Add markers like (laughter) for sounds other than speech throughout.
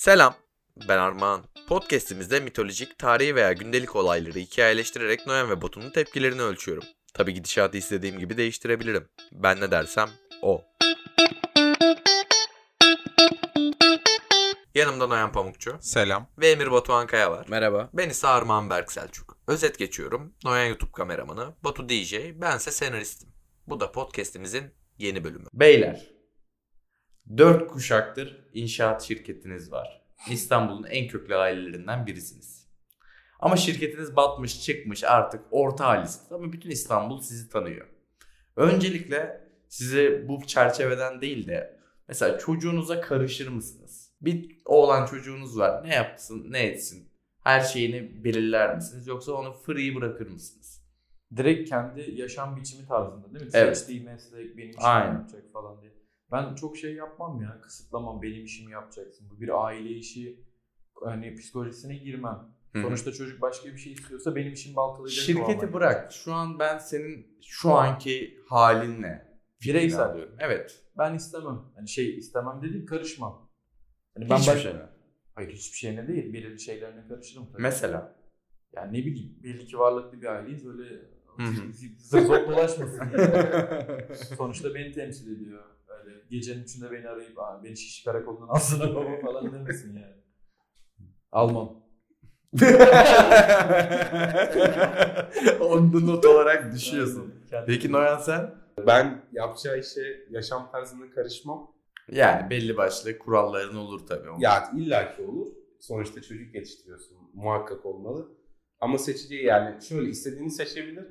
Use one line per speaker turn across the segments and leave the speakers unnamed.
Selam, ben Armağan. Podcast'imizde mitolojik, tarihi veya gündelik olayları hikayeleştirerek Noyan ve Batu'nun tepkilerini ölçüyorum. Tabi gidişatı istediğim gibi değiştirebilirim. Ben ne dersem o. Yanımda Noyan Pamukçu
Selam.
ve Emir Batuhan Kaya var.
Merhaba.
Ben ise Armağan Berk Selçuk. Özet geçiyorum. Noyan YouTube kameramanı, Batu DJ, bense senaristim. Bu da podcast'imizin yeni bölümü.
Beyler. Dört kuşaktır inşaat şirketiniz var. İstanbul'un en köklü ailelerinden birisiniz. Ama şirketiniz batmış çıkmış artık orta halisiniz. Ama bütün İstanbul sizi tanıyor. Öncelikle size bu çerçeveden değil de mesela çocuğunuza karışır mısınız? Bir oğlan çocuğunuz var. Ne yapsın ne etsin? Her şeyini belirler misiniz? Yoksa onu free bırakır mısınız?
direkt kendi yaşam biçimi tarzında değil mi?
Evet.
Seçtiği meslek benim işimi
Aynen.
yapacak falan diye. Ben çok şey yapmam ya. Kısıtlamam benim işimi yapacaksın. Bu bir aile işi. Hani psikolojisine girmem. Sonuçta çocuk başka bir şey istiyorsa benim işimi baltalayacak.
Şirketi bırak. Şu an ben senin şu anki halinle
Bireysel.
alıyorum. Evet.
Ben istemem. Hani şey istemem dediğim karışmam. Hani
Ben Hiçbir
baş-
şey mi?
Hayır hiçbir şeyine değil. Belirli şeylerine karışırım tabii.
Mesela.
Yani ne bileyim belli ki varlıklı bir aileyiz. Öyle zırt dolaşmasın. yani. Sonuçta beni temsil ediyor. Öyle gecenin içinde beni arayıp Aa, beni şiş karakolundan alsana baba (laughs) falan demesin yani. Almam. (laughs)
Onu not olarak düşüyorsun.
Kendi-
Peki Noyan sen?
Ben yapacağı işe yaşam tarzına karışmam.
Yani belli başlı kuralların olur tabii. onun.
Ya illaki olur. Sonuçta çocuk yetiştiriyorsun. Muhakkak olmalı. Ama seçeceği yani şöyle istediğini seçebilir.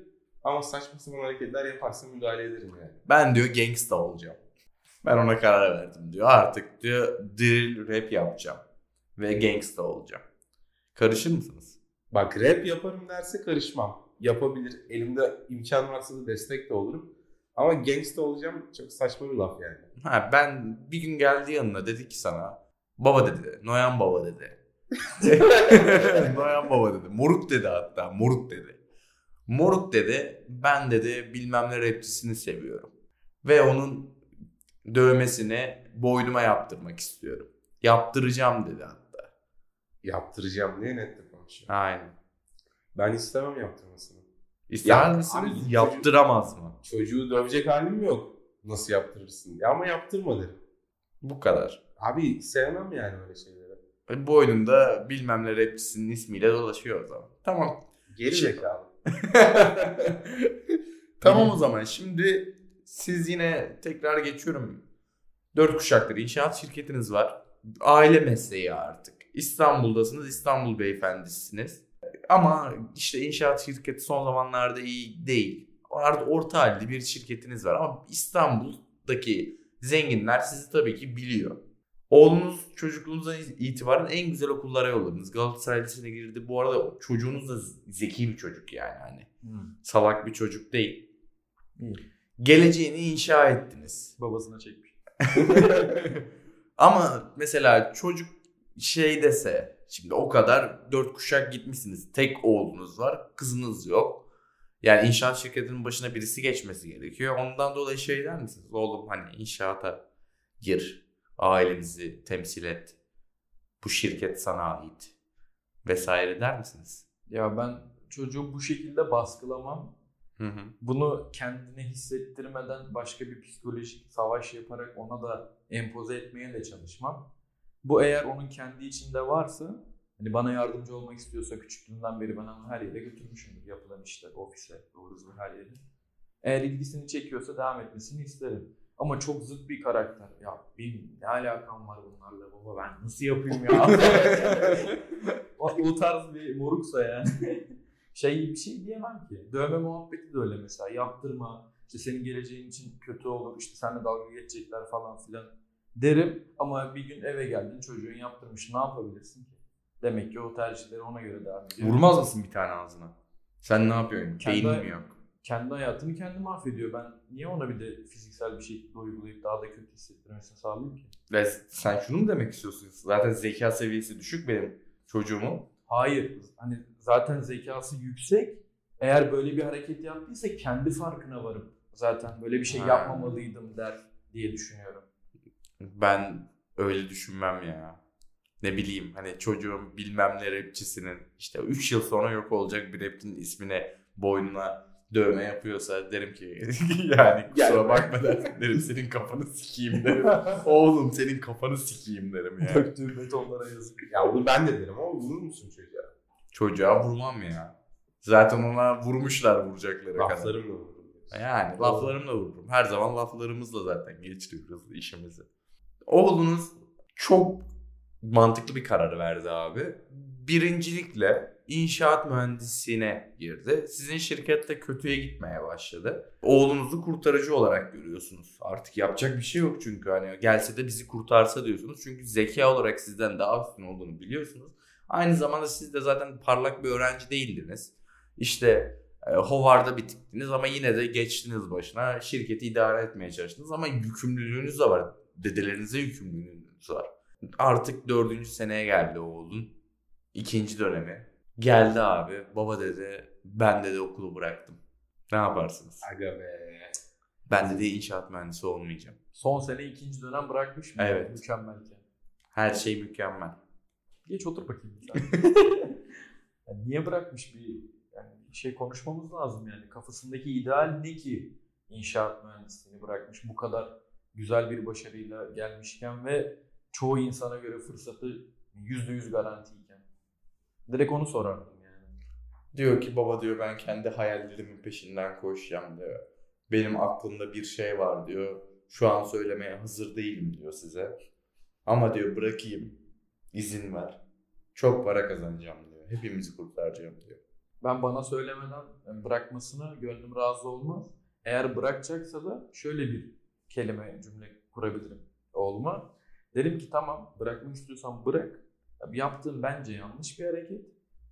Ama saçma sapan hareketler yaparsa müdahale ederim yani.
Ben diyor gangsta olacağım. Ben ona karar verdim diyor. Artık diyor drill rap yapacağım. Ve gangsta olacağım. Karışır mısınız?
Bak rap yaparım derse karışmam. Yapabilir. Elimde imkan varsa da destek de olurum. Ama gangsta olacağım çok saçma bir laf yani.
Ha, ben bir gün geldi yanına dedi ki sana baba dedi. Noyan baba dedi. (laughs) Noyan baba dedi. Moruk dedi hatta. Moruk dedi. Moruk dedi. Ben dedi bilmem ne rapçisini seviyorum. Ve onun dövmesini boynuma yaptırmak istiyorum. Yaptıracağım dedi hatta.
Yaptıracağım diye net de konuşuyor.
Aynen.
Ben istemem yaptırmasını.
İster
Ya,
misiniz?
abi,
Yaptıramaz mı?
Çocuğu dövecek halim yok. Nasıl yaptırırsın? Ya ama yaptırma derim.
Bu kadar.
Abi sevmem yani öyle şeyleri.
Boynunda bilmem ne rapçisinin ismiyle dolaşıyor o zaman. Tamam.
Geri
Şey-
zekalı. (laughs)
tamam o zaman. Şimdi siz yine tekrar geçiyorum. Dört kuşaktır inşaat şirketiniz var. Aile mesleği artık. İstanbul'dasınız. İstanbul beyefendisiniz. Ama işte inşaat şirketi son zamanlarda iyi değil. Orta halde bir şirketiniz var. Ama İstanbul'daki zenginler sizi tabii ki biliyor. Oğlunuz çocukluğunuzdan itibaren en güzel okullara yolladınız. Galatasaray Lisesi'ne girdi. Bu arada çocuğunuz da zeki bir çocuk yani. Hani
Hmm.
salak bir çocuk değil.
İyi.
Geleceğini inşa ettiniz.
Babasına çekmiş. (laughs)
Ama mesela çocuk şey dese şimdi o kadar dört kuşak gitmişsiniz. Tek oğlunuz var. Kızınız yok. Yani inşaat şirketinin başına birisi geçmesi gerekiyor. Ondan dolayı şey der misiniz? Oğlum hani inşaata gir. Ailemizi temsil et. Bu şirket sana ait. Vesaire der misiniz?
Ya ben çocuğu bu şekilde baskılamam.
Hı hı.
Bunu kendine hissettirmeden başka bir psikolojik savaş yaparak ona da empoze etmeye de çalışmam. Bu eğer onun kendi içinde varsa hani bana yardımcı olmak istiyorsa küçüklüğünden beri ben onu her yere götürmüşümdür. Yapılan işler, ofise, doğru düzgün her yere. Eğer ilgisini çekiyorsa devam etmesini isterim. Ama çok zıt bir karakter. Ya benim ne alakam var bunlarla baba ben nasıl yapayım ya? (laughs) o, o tarz bir moruksa yani. (laughs) şey bir şey diyemem ki. Dövme muhabbeti de öyle mesela. Yaptırma. İşte senin geleceğin için kötü olur. İşte seninle dalga geçecekler falan filan derim. Ama bir gün eve geldin çocuğun yaptırmış. Ne yapabilirsin ki? Demek ki o tercihleri ona göre devam ediyor.
Vurmaz mısın bir tane ağzına? Sen ne yapıyorsun?
Kendi-
Beynin mi yok?
Kendi hayatını kendi mahvediyor. Ben niye ona bir de fiziksel bir şekilde uygulayıp daha da kötü hissettirmesini sağlayayım ki?
Ve sen şunu mu demek istiyorsun? Zaten zeka seviyesi düşük benim çocuğumun.
Hayır. Hani zaten zekası yüksek. Eğer böyle bir hareket yaptıysa kendi farkına varıp zaten böyle bir şey
Ha.
yapmamalıydım der diye düşünüyorum.
Ben öyle düşünmem ya. ne bileyim hani çocuğum bilmem ne rapçisinin işte 3 yıl sonra yok olacak bir rapçinin ismine boynuna dövme yapıyorsa derim ki (laughs) yani kusura
Yani-
bakma dersin derim senin kafanı sikeyim derim. (laughs) Oğlum senin kafanı sikeyim derim yani.
Döktüğüm betonlara yazık.
Ya onu ben de derim ama vurur musun çocuğa?
Çocuğa vurmam ya. Zaten ona vurmuşlar vuracakları kadar.
Laflarımla vururum.
Yani laflarımla vururum. Her zaman laflarımızla zaten geçiriyoruz işimizi. Oğlunuz çok mantıklı bir karar verdi abi. Birincilikle inşaat mühendisliğine girdi. Sizin şirkette kötüye gitmeye başladı. Oğlunuzu kurtarıcı olarak görüyorsunuz. Artık yapacak bir şey yok çünkü hani gelse de bizi kurtarsa diyorsunuz. Çünkü zeka olarak sizden daha üstün olduğunu biliyorsunuz. Aynı zamanda siz de zaten parlak bir öğrenci değildiniz. İşte e, Howard'a bitiktiniz ama yine de geçtiniz başına. Şirketi idare etmeye çalıştınız ama yükümlülüğünüz de var. Dedelerinize yükümlülüğünüz var. Artık dördüncü seneye geldi oğlun. İkinci dönemi. Geldi abi. Baba dedi ben dedi okulu bıraktım. Ne yaparsınız?
Aga be.
Ben dedi inşaat mühendisi olmayacağım.
Son sene ikinci dönem bırakmış mı?
Evet.
Mükemmelken.
Her şey mükemmel.
Geç otur bakayım. sen. (laughs) Yani niye bırakmış bir yani şey konuşmamız lazım yani. Kafasındaki ideal ne ki inşaat mühendisliğini bırakmış bu kadar güzel bir başarıyla gelmişken ve çoğu insana göre fırsatı yüzde yüz garantiyken. Direkt onu sorardım yani.
Diyor ki baba diyor ben kendi hayallerimin peşinden koşacağım diyor. Benim aklımda bir şey var diyor. Şu an söylemeye hazır değilim diyor size. Ama diyor bırakayım. İzin ver. Çok para kazanacağım diyor. Hepimizi kurtaracağım diyor.
Ben bana söylemeden yani bırakmasına gönlüm razı olmaz. Eğer bırakacaksa da şöyle bir kelime cümle kurabilirim oğluma. Derim ki tamam bırakmak istiyorsan bırak. Ya, yaptığın bence yanlış bir hareket.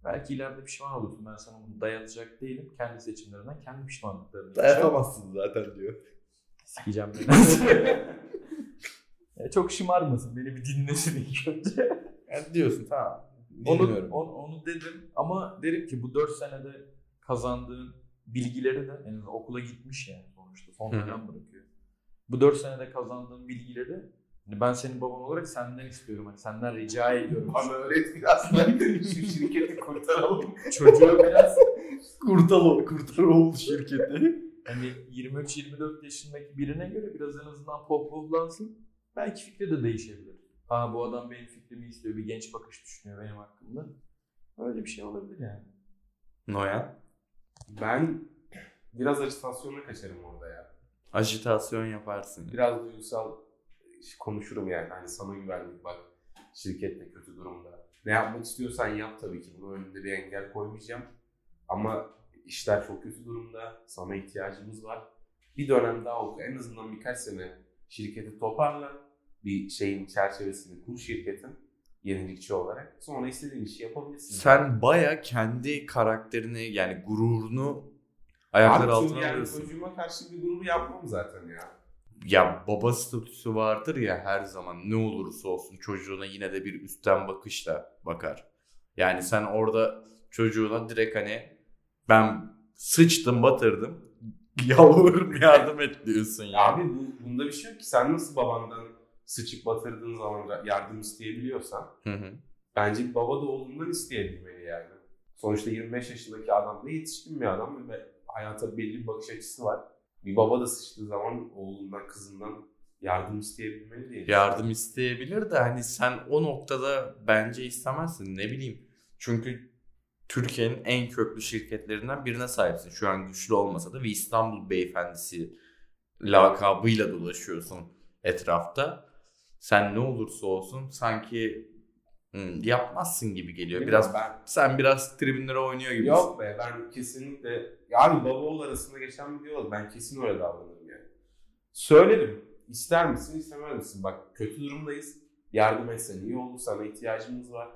Belki ileride pişman olursun. Ben sana bunu dayatacak değilim. Kendi seçimlerinden, kendi pişmanlıklarını.
Dayatamazsın zaten diyor.
Sikeceğim beni. (laughs) Ya, çok şımarmasın. Beni bir dinlesin ilk önce. (laughs)
Yani diyorsun tamam.
Onu,
Dinliyorum.
onu, onu dedim ama derim ki bu 4 senede kazandığın bilgileri de en azından okula gitmiş yani sonuçta son
Hı hı.
dönem bırakıyor. Bu 4 senede kazandığın bilgileri hani ben senin baban olarak senden istiyorum. Hani senden rica ediyorum.
Bana öğret biraz da şu şirketi kurtaralım. (laughs)
Çocuğa biraz
Kurtar, kurtar oğul şirketi.
hani 23-24 yaşındaki birine göre biraz en azından pohpohlansın. Belki fikri de değişebilir. Ha bu adam benim fikrimi istiyor. Bir genç bakış düşünüyor benim hakkımda. Öyle bir şey olabilir yani.
Noyan.
Ben biraz agitasyona kaçarım orada ya.
Ajitasyon yaparsın.
Biraz duygusal konuşurum yani. Hani sana güvendik bak şirkette kötü durumda. Ne yapmak istiyorsan yap tabii ki. Bunun önünde bir engel koymayacağım. Ama işler çok kötü durumda. Sana ihtiyacımız var. Bir dönem daha oku. En azından birkaç sene şirketi toparla. Bir şeyin çerçevesini kur şirketin yenilikçi olarak. Sonra istediğin işi yapabilirsin.
Sen baya kendi karakterini yani gururunu ayaklar altına
çünkü yani
alıyorsun.
çocuğuma karşı bir gurur yapmam zaten ya.
Ya baba statüsü vardır ya her zaman ne olursa olsun çocuğuna yine de bir üstten bakışla bakar. Yani sen orada çocuğuna direkt hani ben sıçtım batırdım (laughs) yalvarırım yardım et diyorsun ya.
Abi bu, bunda bir şey yok ki. Sen nasıl babandan sıçıp batırdığın zaman yardım isteyebiliyorsan
Hı hı.
bence baba da oğlundan isteyebilmeli yani. Sonuçta 25 yaşındaki adam da yetişkin bir adam ve hayata belli bir bakış açısı var. Bir baba da sıçtığı zaman oğlundan, kızından yardım isteyebilmeli diye.
Yardım isteyebilir de hani sen o noktada bence istemezsin ne bileyim. Çünkü Türkiye'nin en köklü şirketlerinden birine sahipsin. Şu an güçlü olmasa da ve İstanbul beyefendisi lakabıyla dolaşıyorsun etrafta. Sen ne olursa olsun sanki hmm, yapmazsın gibi geliyor.
Bilmiyorum,
Biraz
ben
sen biraz tribünlere oynuyor gibisin.
Yok be ben kesinlikle yani baba oğul arasında geçen bir diyalog ben kesin öyle davranırım yani. Söylerim. İster misin istemez misin? Bak kötü durumdayız. Yardım etsen iyi olur. Sana ihtiyacımız var.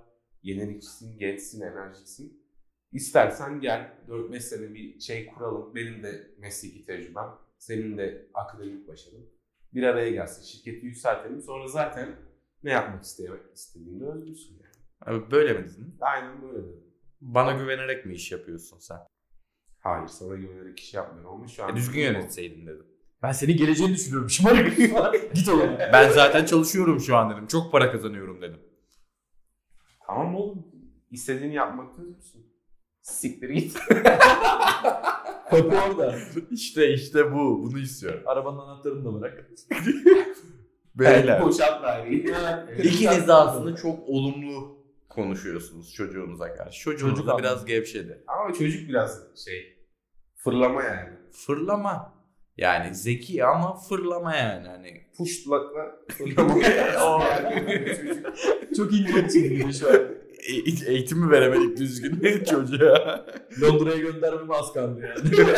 Yenilikçisin, gençsin, enerjiksin. İstersen gel 4-5 sene bir şey kuralım. Benim de mesleki tecrübem. Senin de akademik başarın. Bir araya gelsin. Şirketi yükseltelim. Sonra zaten ne yapmak istediğinde özgürsün yani.
Abi Böyle mi dedin?
Aynen böyle dedim.
Bana güvenerek mi iş yapıyorsun sen?
Hayır sana güvenerek iş yapmıyorum ama şu an...
E, düzgün yönetseydin dedim.
Ben senin geleceğini düşünüyorum. Şımarık. (laughs) Git oğlum.
Ben zaten çalışıyorum şu an dedim. Çok para kazanıyorum dedim.
Tamam oğlum. İstediğini yapmakta özgürsün. Siktir git.
Kapı orada.
İşte işte bu. Bunu istiyorum.
Arabanın anahtarını da bırak. (laughs)
Beyler.
Boşalt daireyi.
İkiniz de aslında çok olumlu konuşuyorsunuz çocuğunuza karşı. Çocuğunuz
Çocuk
da biraz gevşedi.
Ama çocuk biraz şey fırlama yani.
Fırlama. Yani zeki ama fırlama yani. Hani
Puştlakla (laughs) fırlama.
O-.
Çok ilginç çizgi şu an.
E- eğitimi veremedik düzgün (laughs) çocuğa.
Londra'ya göndermeme az kaldı yani. (laughs)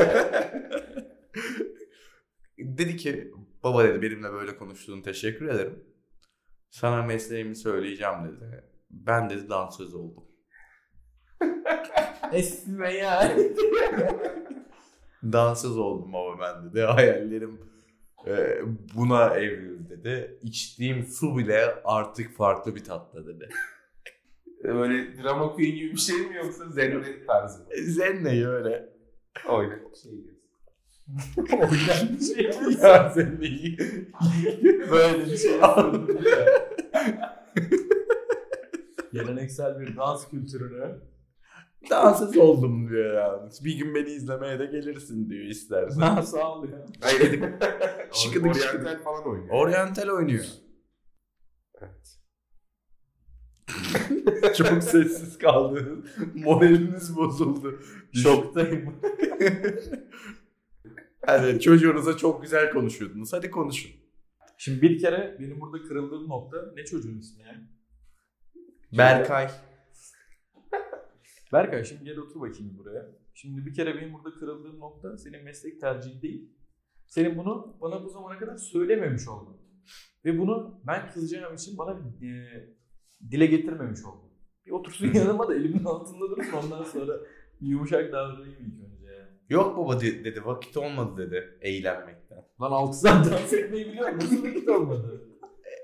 dedi ki baba dedi benimle böyle konuştuğun teşekkür ederim. Sana mesleğimi söyleyeceğim dedi. Ben dedi dansöz oldum. (laughs)
Esme ya.
Dansöz oldum baba ben dedi. Hayallerim e, buna evrildi dedi. İçtiğim su bile artık farklı bir tatlı dedi.
Böyle drama queen gibi bir şey mi yoksa zerre tarzı mı?
Zenneyi öyle.
Öyle şey. (laughs)
Oynayan bir şey. (laughs)
ya Zenneyi.
Böyle bir şey. (laughs) Geleneksel bir dans kültürünü.
Dansöz oldum diyor yani. Bir gün beni izlemeye de gelirsin diyor istersen.
Ha sağ ol ya.
Hayır.
Şıkıdık şıkıdık.
falan oynuyor.
Oryantal oynuyor.
Evet. (laughs)
Çok sessiz kaldınız. Moraliniz bozuldu.
Şoktayım.
Hani çocuğunuza çok güzel konuşuyordunuz. Hadi konuşun.
Şimdi bir kere benim burada kırıldığım nokta ne çocuğun ismi ya?
Berkay.
Berkay şimdi gel otur bakayım buraya. Şimdi bir kere benim burada kırıldığım nokta senin meslek tercihin değil. Senin bunu bana bu zamana kadar söylememiş olman. Ve bunu ben kızacağım için bana e, dile getirmemiş oldun. Bir otursun yanıma da elimin altında dursun ondan sonra yumuşak davranayım ilk önce.
Yok baba de- dedi vakit olmadı dedi eğlenmekten.
Lan 6 saat dans etmeyi biliyorum. Nasıl vakit olmadı?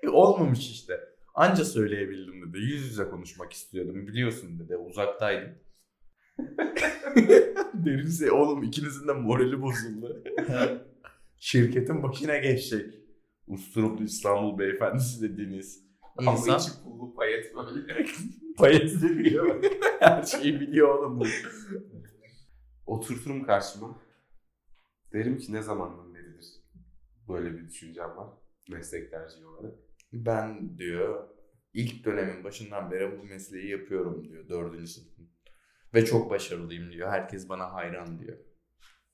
E, olmamış işte. Anca söyleyebildim dedi. Yüz yüze konuşmak istiyordum. Biliyorsun dedi. Uzaktaydım. (laughs) Derinse oğlum ikinizin de morali bozuldu. (laughs) Şirketin başına geçecek. Usturuplu İstanbul beyefendisi dediğiniz
Ama
insan
içi pullu payet böyle. (laughs)
payet biliyor. Her şeyi biliyor oğlum bu.
Oturturum karşıma. Derim ki ne zamandan beridir böyle bir düşüncem var. Meslek tercihi olarak.
Ben diyor ilk dönemin başından beri bu mesleği yapıyorum diyor dördüncü sınıfın. Ve çok başarılıyım diyor. Herkes bana hayran diyor.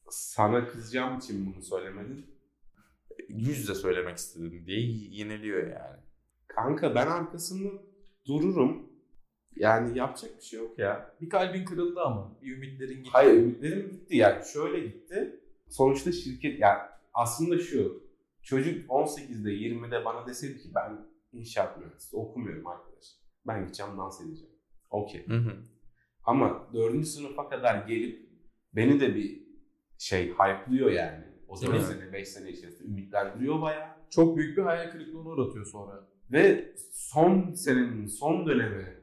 Sana kızacağım için bunu söylemedin.
Yüz yüze söylemek istedim diye yeniliyor yani.
Kanka ben arkasında dururum. Yani yapacak bir şey yok ya.
Bir kalbin kırıldı ama. Bir ümitlerin gitti.
Hayır ümitlerim gitti yani şöyle gitti. Sonuçta şirket yani aslında şu çocuk 18'de 20'de bana deseydi ki ben inşaat mühendisi okumuyorum arkadaş. Ben gideceğim dans edeceğim. Okey.
Hı hı.
Ama 4. sınıfa kadar gelip beni de bir şey hype'lıyor yani. O 4
Evet.
sene 5 sene içerisinde ümitlendiriyor bayağı.
Çok büyük bir hayal kırıklığına uğratıyor sonra.
Ve son senenin son dönemi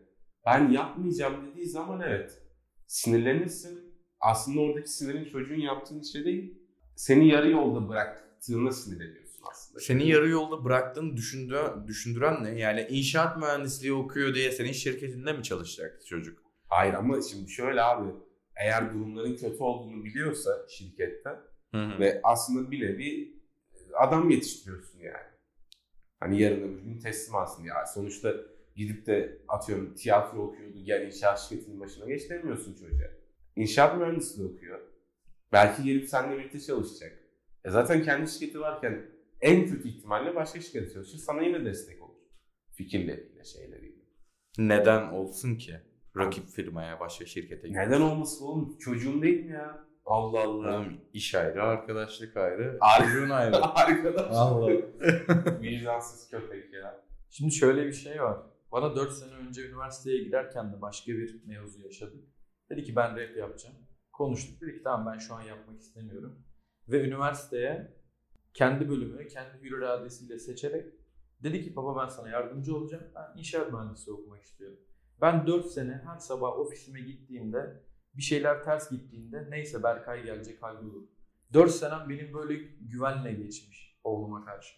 ben yapmayacağım dediği zaman evet sinirlenirsin. Aslında oradaki sinirin çocuğun yaptığın işe değil seni yarı yolda bıraktığına sinirleniyorsun aslında.
Seni yarı yolda bıraktığını düşündü, düşündüren ne? Yani inşaat mühendisliği okuyor diye senin şirketinde mi çalışacaktı çocuk?
Hayır ama şimdi şöyle abi eğer durumların kötü olduğunu biliyorsa şirkette
Hı hı.
ve aslında bir nevi adam yetiştiriyorsun yani. Hani yarın öbür gün teslim alsın ya. Sonuçta gidip de atıyorum tiyatro okuyordu gel inşaat şirketinin başına geç demiyorsun çocuğa. İnşaat mühendisliği okuyor. Belki gelip seninle birlikte çalışacak. E zaten kendi şirketi varken en kötü ihtimalle başka şirkette çalışır. Sana yine destek olur. Fikirleriyle, şeyleriyle.
Neden olsun ki? Rakip firmaya, başka şirkete gitmek.
Neden olmasın oğlum? Çocuğun değil mi ya? Allah Allah.
Oğlum iş ayrı, arkadaşlık ayrı, (laughs) çocuğun ayrı. (laughs)
Arkadaş.
Allah. (laughs)
Vicdansız köpek ya.
Şimdi şöyle bir şey var. Bana 4 sene önce üniversiteye giderken de başka bir mevzu yaşadık. Dedi ki ben rap yapacağım. Konuştuk. Dedi ki tamam ben şu an yapmak istemiyorum. Ve üniversiteye kendi bölümünü kendi hür iradesiyle seçerek dedi ki baba ben sana yardımcı olacağım. Ben inşaat mühendisliği okumak istiyorum. Ben 4 sene her sabah ofisime gittiğimde bir şeyler ters gittiğinde neyse Berkay gelecek hallolur. 4 senem benim böyle güvenle geçmiş oğluma karşı.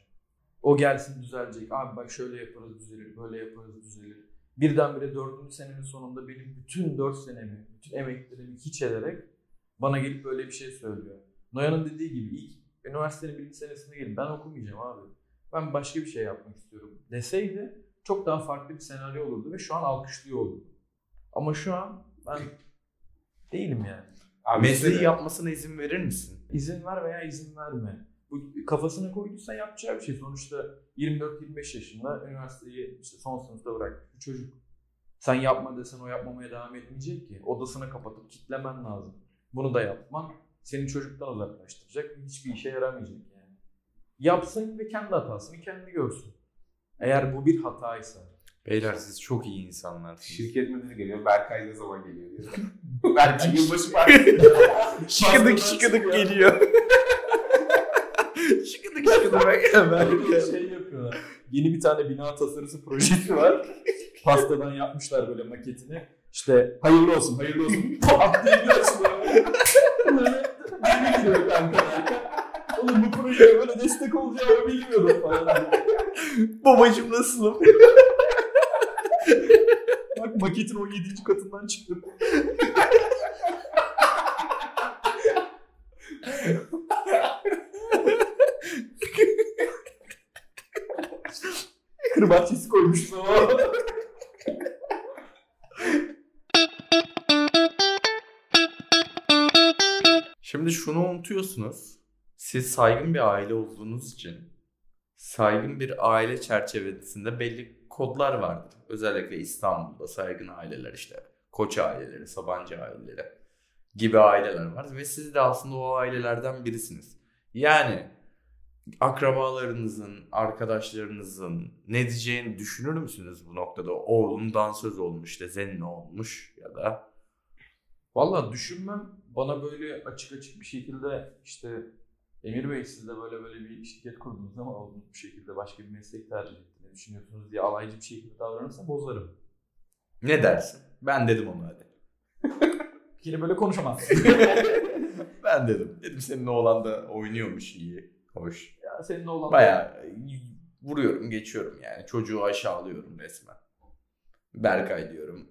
O gelsin düzelecek. Abi bak şöyle yaparız düzelir, böyle yaparız düzelir. birdenbire dördüncü senenin sonunda benim bütün dört senemi, bütün emeklerimi hiç ederek bana gelip böyle bir şey söylüyor. Noyan'ın dediği gibi ilk üniversitenin birinci senesinde gelip ben okumayacağım abi. Ben başka bir şey yapmak istiyorum deseydi çok daha farklı bir senaryo olurdu ve şu an alkışlıyor olurdu. Ama şu an ben değilim yani.
Abi
Mesleği
işte-
yapmasına izin verir misin?
İzin ver veya izin verme. Bu kafasına koyduysa yapacağı bir şey. Sonuçta 24-25 yaşında üniversiteyi işte son sınıfta bırakmış bir çocuk. Sen yapma desen o yapmamaya devam etmeyecek ki. Odasına kapatıp kitlemen lazım. Bunu da yapman seni çocuktan uzaklaştıracak ve hiçbir işe yaramayacak yani. Yapsın ve kendi hatasını kendi görsün. Eğer bu bir hataysa.
Beyler siz çok iyi insanlarsınız.
Şirket müdürü geliyor. Berkay ne zaman geliyor diyor. (laughs) Berkay yılbaşı partisi.
Şıkıdık şıkıdık geliyor. (laughs) şıkıdık şıkıdık.
Böyle şey yapıyorlar. Yeni bir tane bina tasarısı projesi (laughs) var. Pastadan yapmışlar böyle maketini. İşte hayırlı olsun, hayırlı olsun. (laughs) Pat diye giriyorsun böyle. Böyle Yeni giriyor kanka. Oğlum bu projeye böyle destek olacağımı bilmiyordum falan.
Babacım nasılım?
Bak maketin 17. katından çıktım. Kır bahçesi koymuşuz ama.
Şimdi şunu unutuyorsunuz. Siz saygın bir aile olduğunuz için saygın bir aile çerçevesinde belli kodlar vardır. Özellikle İstanbul'da saygın aileler işte Koç aileleri, Sabancı aileleri gibi aileler var ve siz de aslında o ailelerden birisiniz. Yani akrabalarınızın, arkadaşlarınızın ne diyeceğini düşünür müsünüz bu noktada? Oğlum dansöz olmuş, işte zenni olmuş ya da
Valla düşünmem bana böyle açık açık bir şekilde işte Emir Bey siz de böyle böyle bir şirket kurdunuz ama olumlu bir şekilde başka bir meslek tercih düşünüyorsunuz diye alaycı bir şekilde davranırsa bozarım.
ne dersin? Ben dedim onu hadi. (laughs)
Yine böyle konuşamazsın. (laughs)
Ben dedim. Dedim senin oğlan da oynuyormuş iyi. Hoş.
ya senin oğlan
Bayağı vuruyorum geçiyorum yani. Çocuğu aşağılıyorum resmen. Berkay diyorum.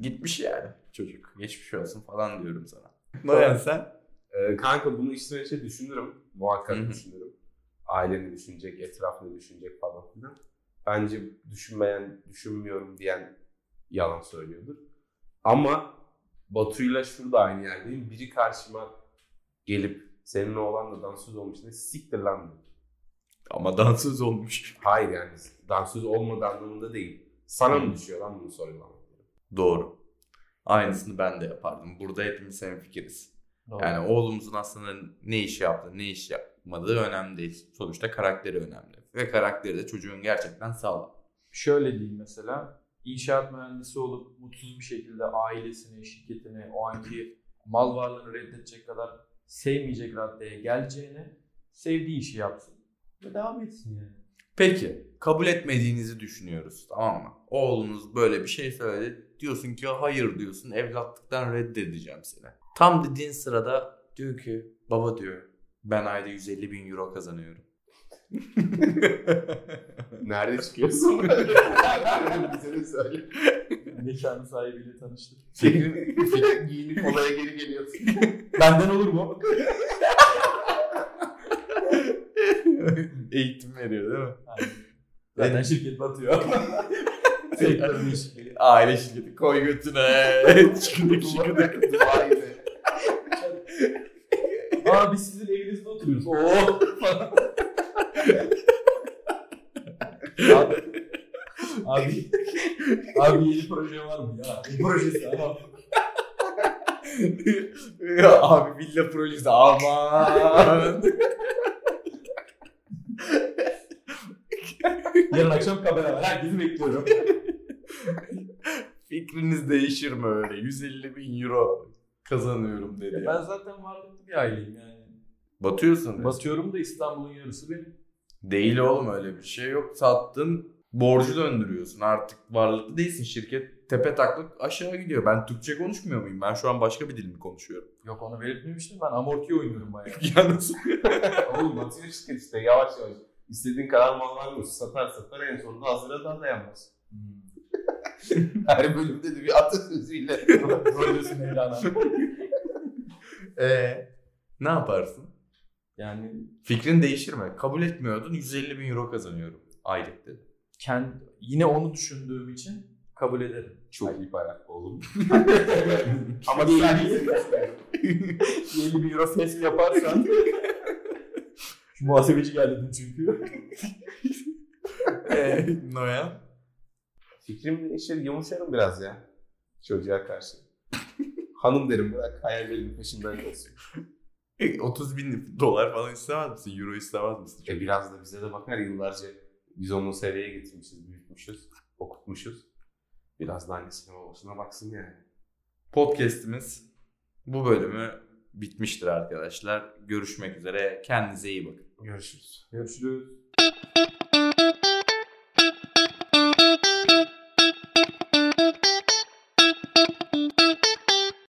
Gitmiş yani çocuk. Geçmiş olsun falan diyorum sana. Noyan sen?
Ee, kanka bunu içten içe düşünürüm. Muhakkak
Hı hı.
düşünürüm. Aileni düşünecek, etrafını düşünecek falan filan. Bence düşünmeyen, düşünmüyorum diyen yalan söylüyordur. Ama Batu'yla şurada aynı yerdeyim. Biri karşıma gelip senin oğlan da dansöz olmuş ne siktir lan diyor.
Ama dansöz olmuş.
Hayır yani dansöz olmadığı anlamında değil. Sana mı düşüyor lan bunu sorgulamak?
Doğru. Aynısını ben de yapardım. Burada hepimiz hemfikiriz.
Doğru.
Yani oğlumuzun aslında ne iş yaptığı, ne iş yapmadığı önemli değil. Sonuçta karakteri önemli. Ve karakteri de çocuğun gerçekten sağlam.
Şöyle diyeyim mesela inşaat mühendisi olup mutsuz bir şekilde ailesini, şirketini, o anki mal varlığını reddedecek kadar sevmeyecek raddeye geleceğine sevdiği işi yapsın ve devam etsin yani.
Peki kabul etmediğinizi düşünüyoruz tamam mı? Oğlunuz böyle bir şey söyledi. Diyorsun ki hayır diyorsun evlatlıktan reddedeceğim seni. Tam dediğin sırada diyor ki baba diyor ben ayda 150 bin euro kazanıyorum. (laughs)
Nerede çıkıyorsun? (laughs) Bize de söyle.
Mekanın sahibiyle tanıştık.
Fikrin, fikrin giyinip olaya geri geliyorsun.
Benden olur mu?
Eğitim veriyor değil mi?
Zaten şirket batıyor. (laughs) Sektörün.
Aile şirketi koy götüne. çıkıdık çıkıdık.
Dubai'de.
Aa biz sizin oturuyoruz. Oo falan. (laughs) abi, abi, abi yeni proje var mı ya? Ne projesi ama? (laughs)
Ya Abi villa projesi aman.
Yarın akşam kamera var. Herkesi bekliyorum.
Fikriniz değişir mi öyle? 150 bin euro kazanıyorum dedi.
Ya ben zaten varlıklı bir aileyim yani.
Batıyorsun. resmen.
Batıyorum da İstanbul'un yarısı benim.
Değil oğlum öyle bir şey yok. Sattın borcu döndürüyorsun. Artık varlıklı değilsin. Şirket tepe taklak aşağı gidiyor. Ben Türkçe konuşmuyor muyum? Ben şu an başka bir dil mi konuşuyorum?
Yok onu belirtmemiştim. Ben amorti oynuyorum bayağı. (laughs)
ya nasıl? (laughs)
Oğlum batıyor şirket işte yavaş yavaş. İstediğin kadar mal vermiyorsun. Satar satar en sonunda hazıra da dayanmaz.
Hmm. (laughs)
Her bölümde de bir atasözüyle.
Rolüsü Mevlana.
Ee, ne yaparsın?
Yani
Fikrin değişir mi? Kabul etmiyordun 150 bin euro kazanıyorum aylık dedi.
kendi, yine onu düşündüğüm için kabul ederim.
Çok iyi para oğlum. (laughs)
Ama
sen
50 bin euro fesk yaparsan (laughs) muhasebeci geldi çünkü. (laughs)
Ee, Noyan?
Fikrim değişir, yumuşarım biraz ya. Çocuğa karşı. Hanım derim bırak hayallerimin peşinden gelsin. (laughs)
E, 30 bin dolar falan istemez misin? Euro istemez misin?
E biraz da bize de bakar yıllarca biz onu seviyeye getirmişiz, büyütmüşüz, okutmuşuz. Biraz da annesine babasına baksın yani.
Podcast'imiz bu bölümü bitmiştir arkadaşlar. Görüşmek üzere. Kendinize iyi bakın.
Görüşürüz.
Görüşürüz.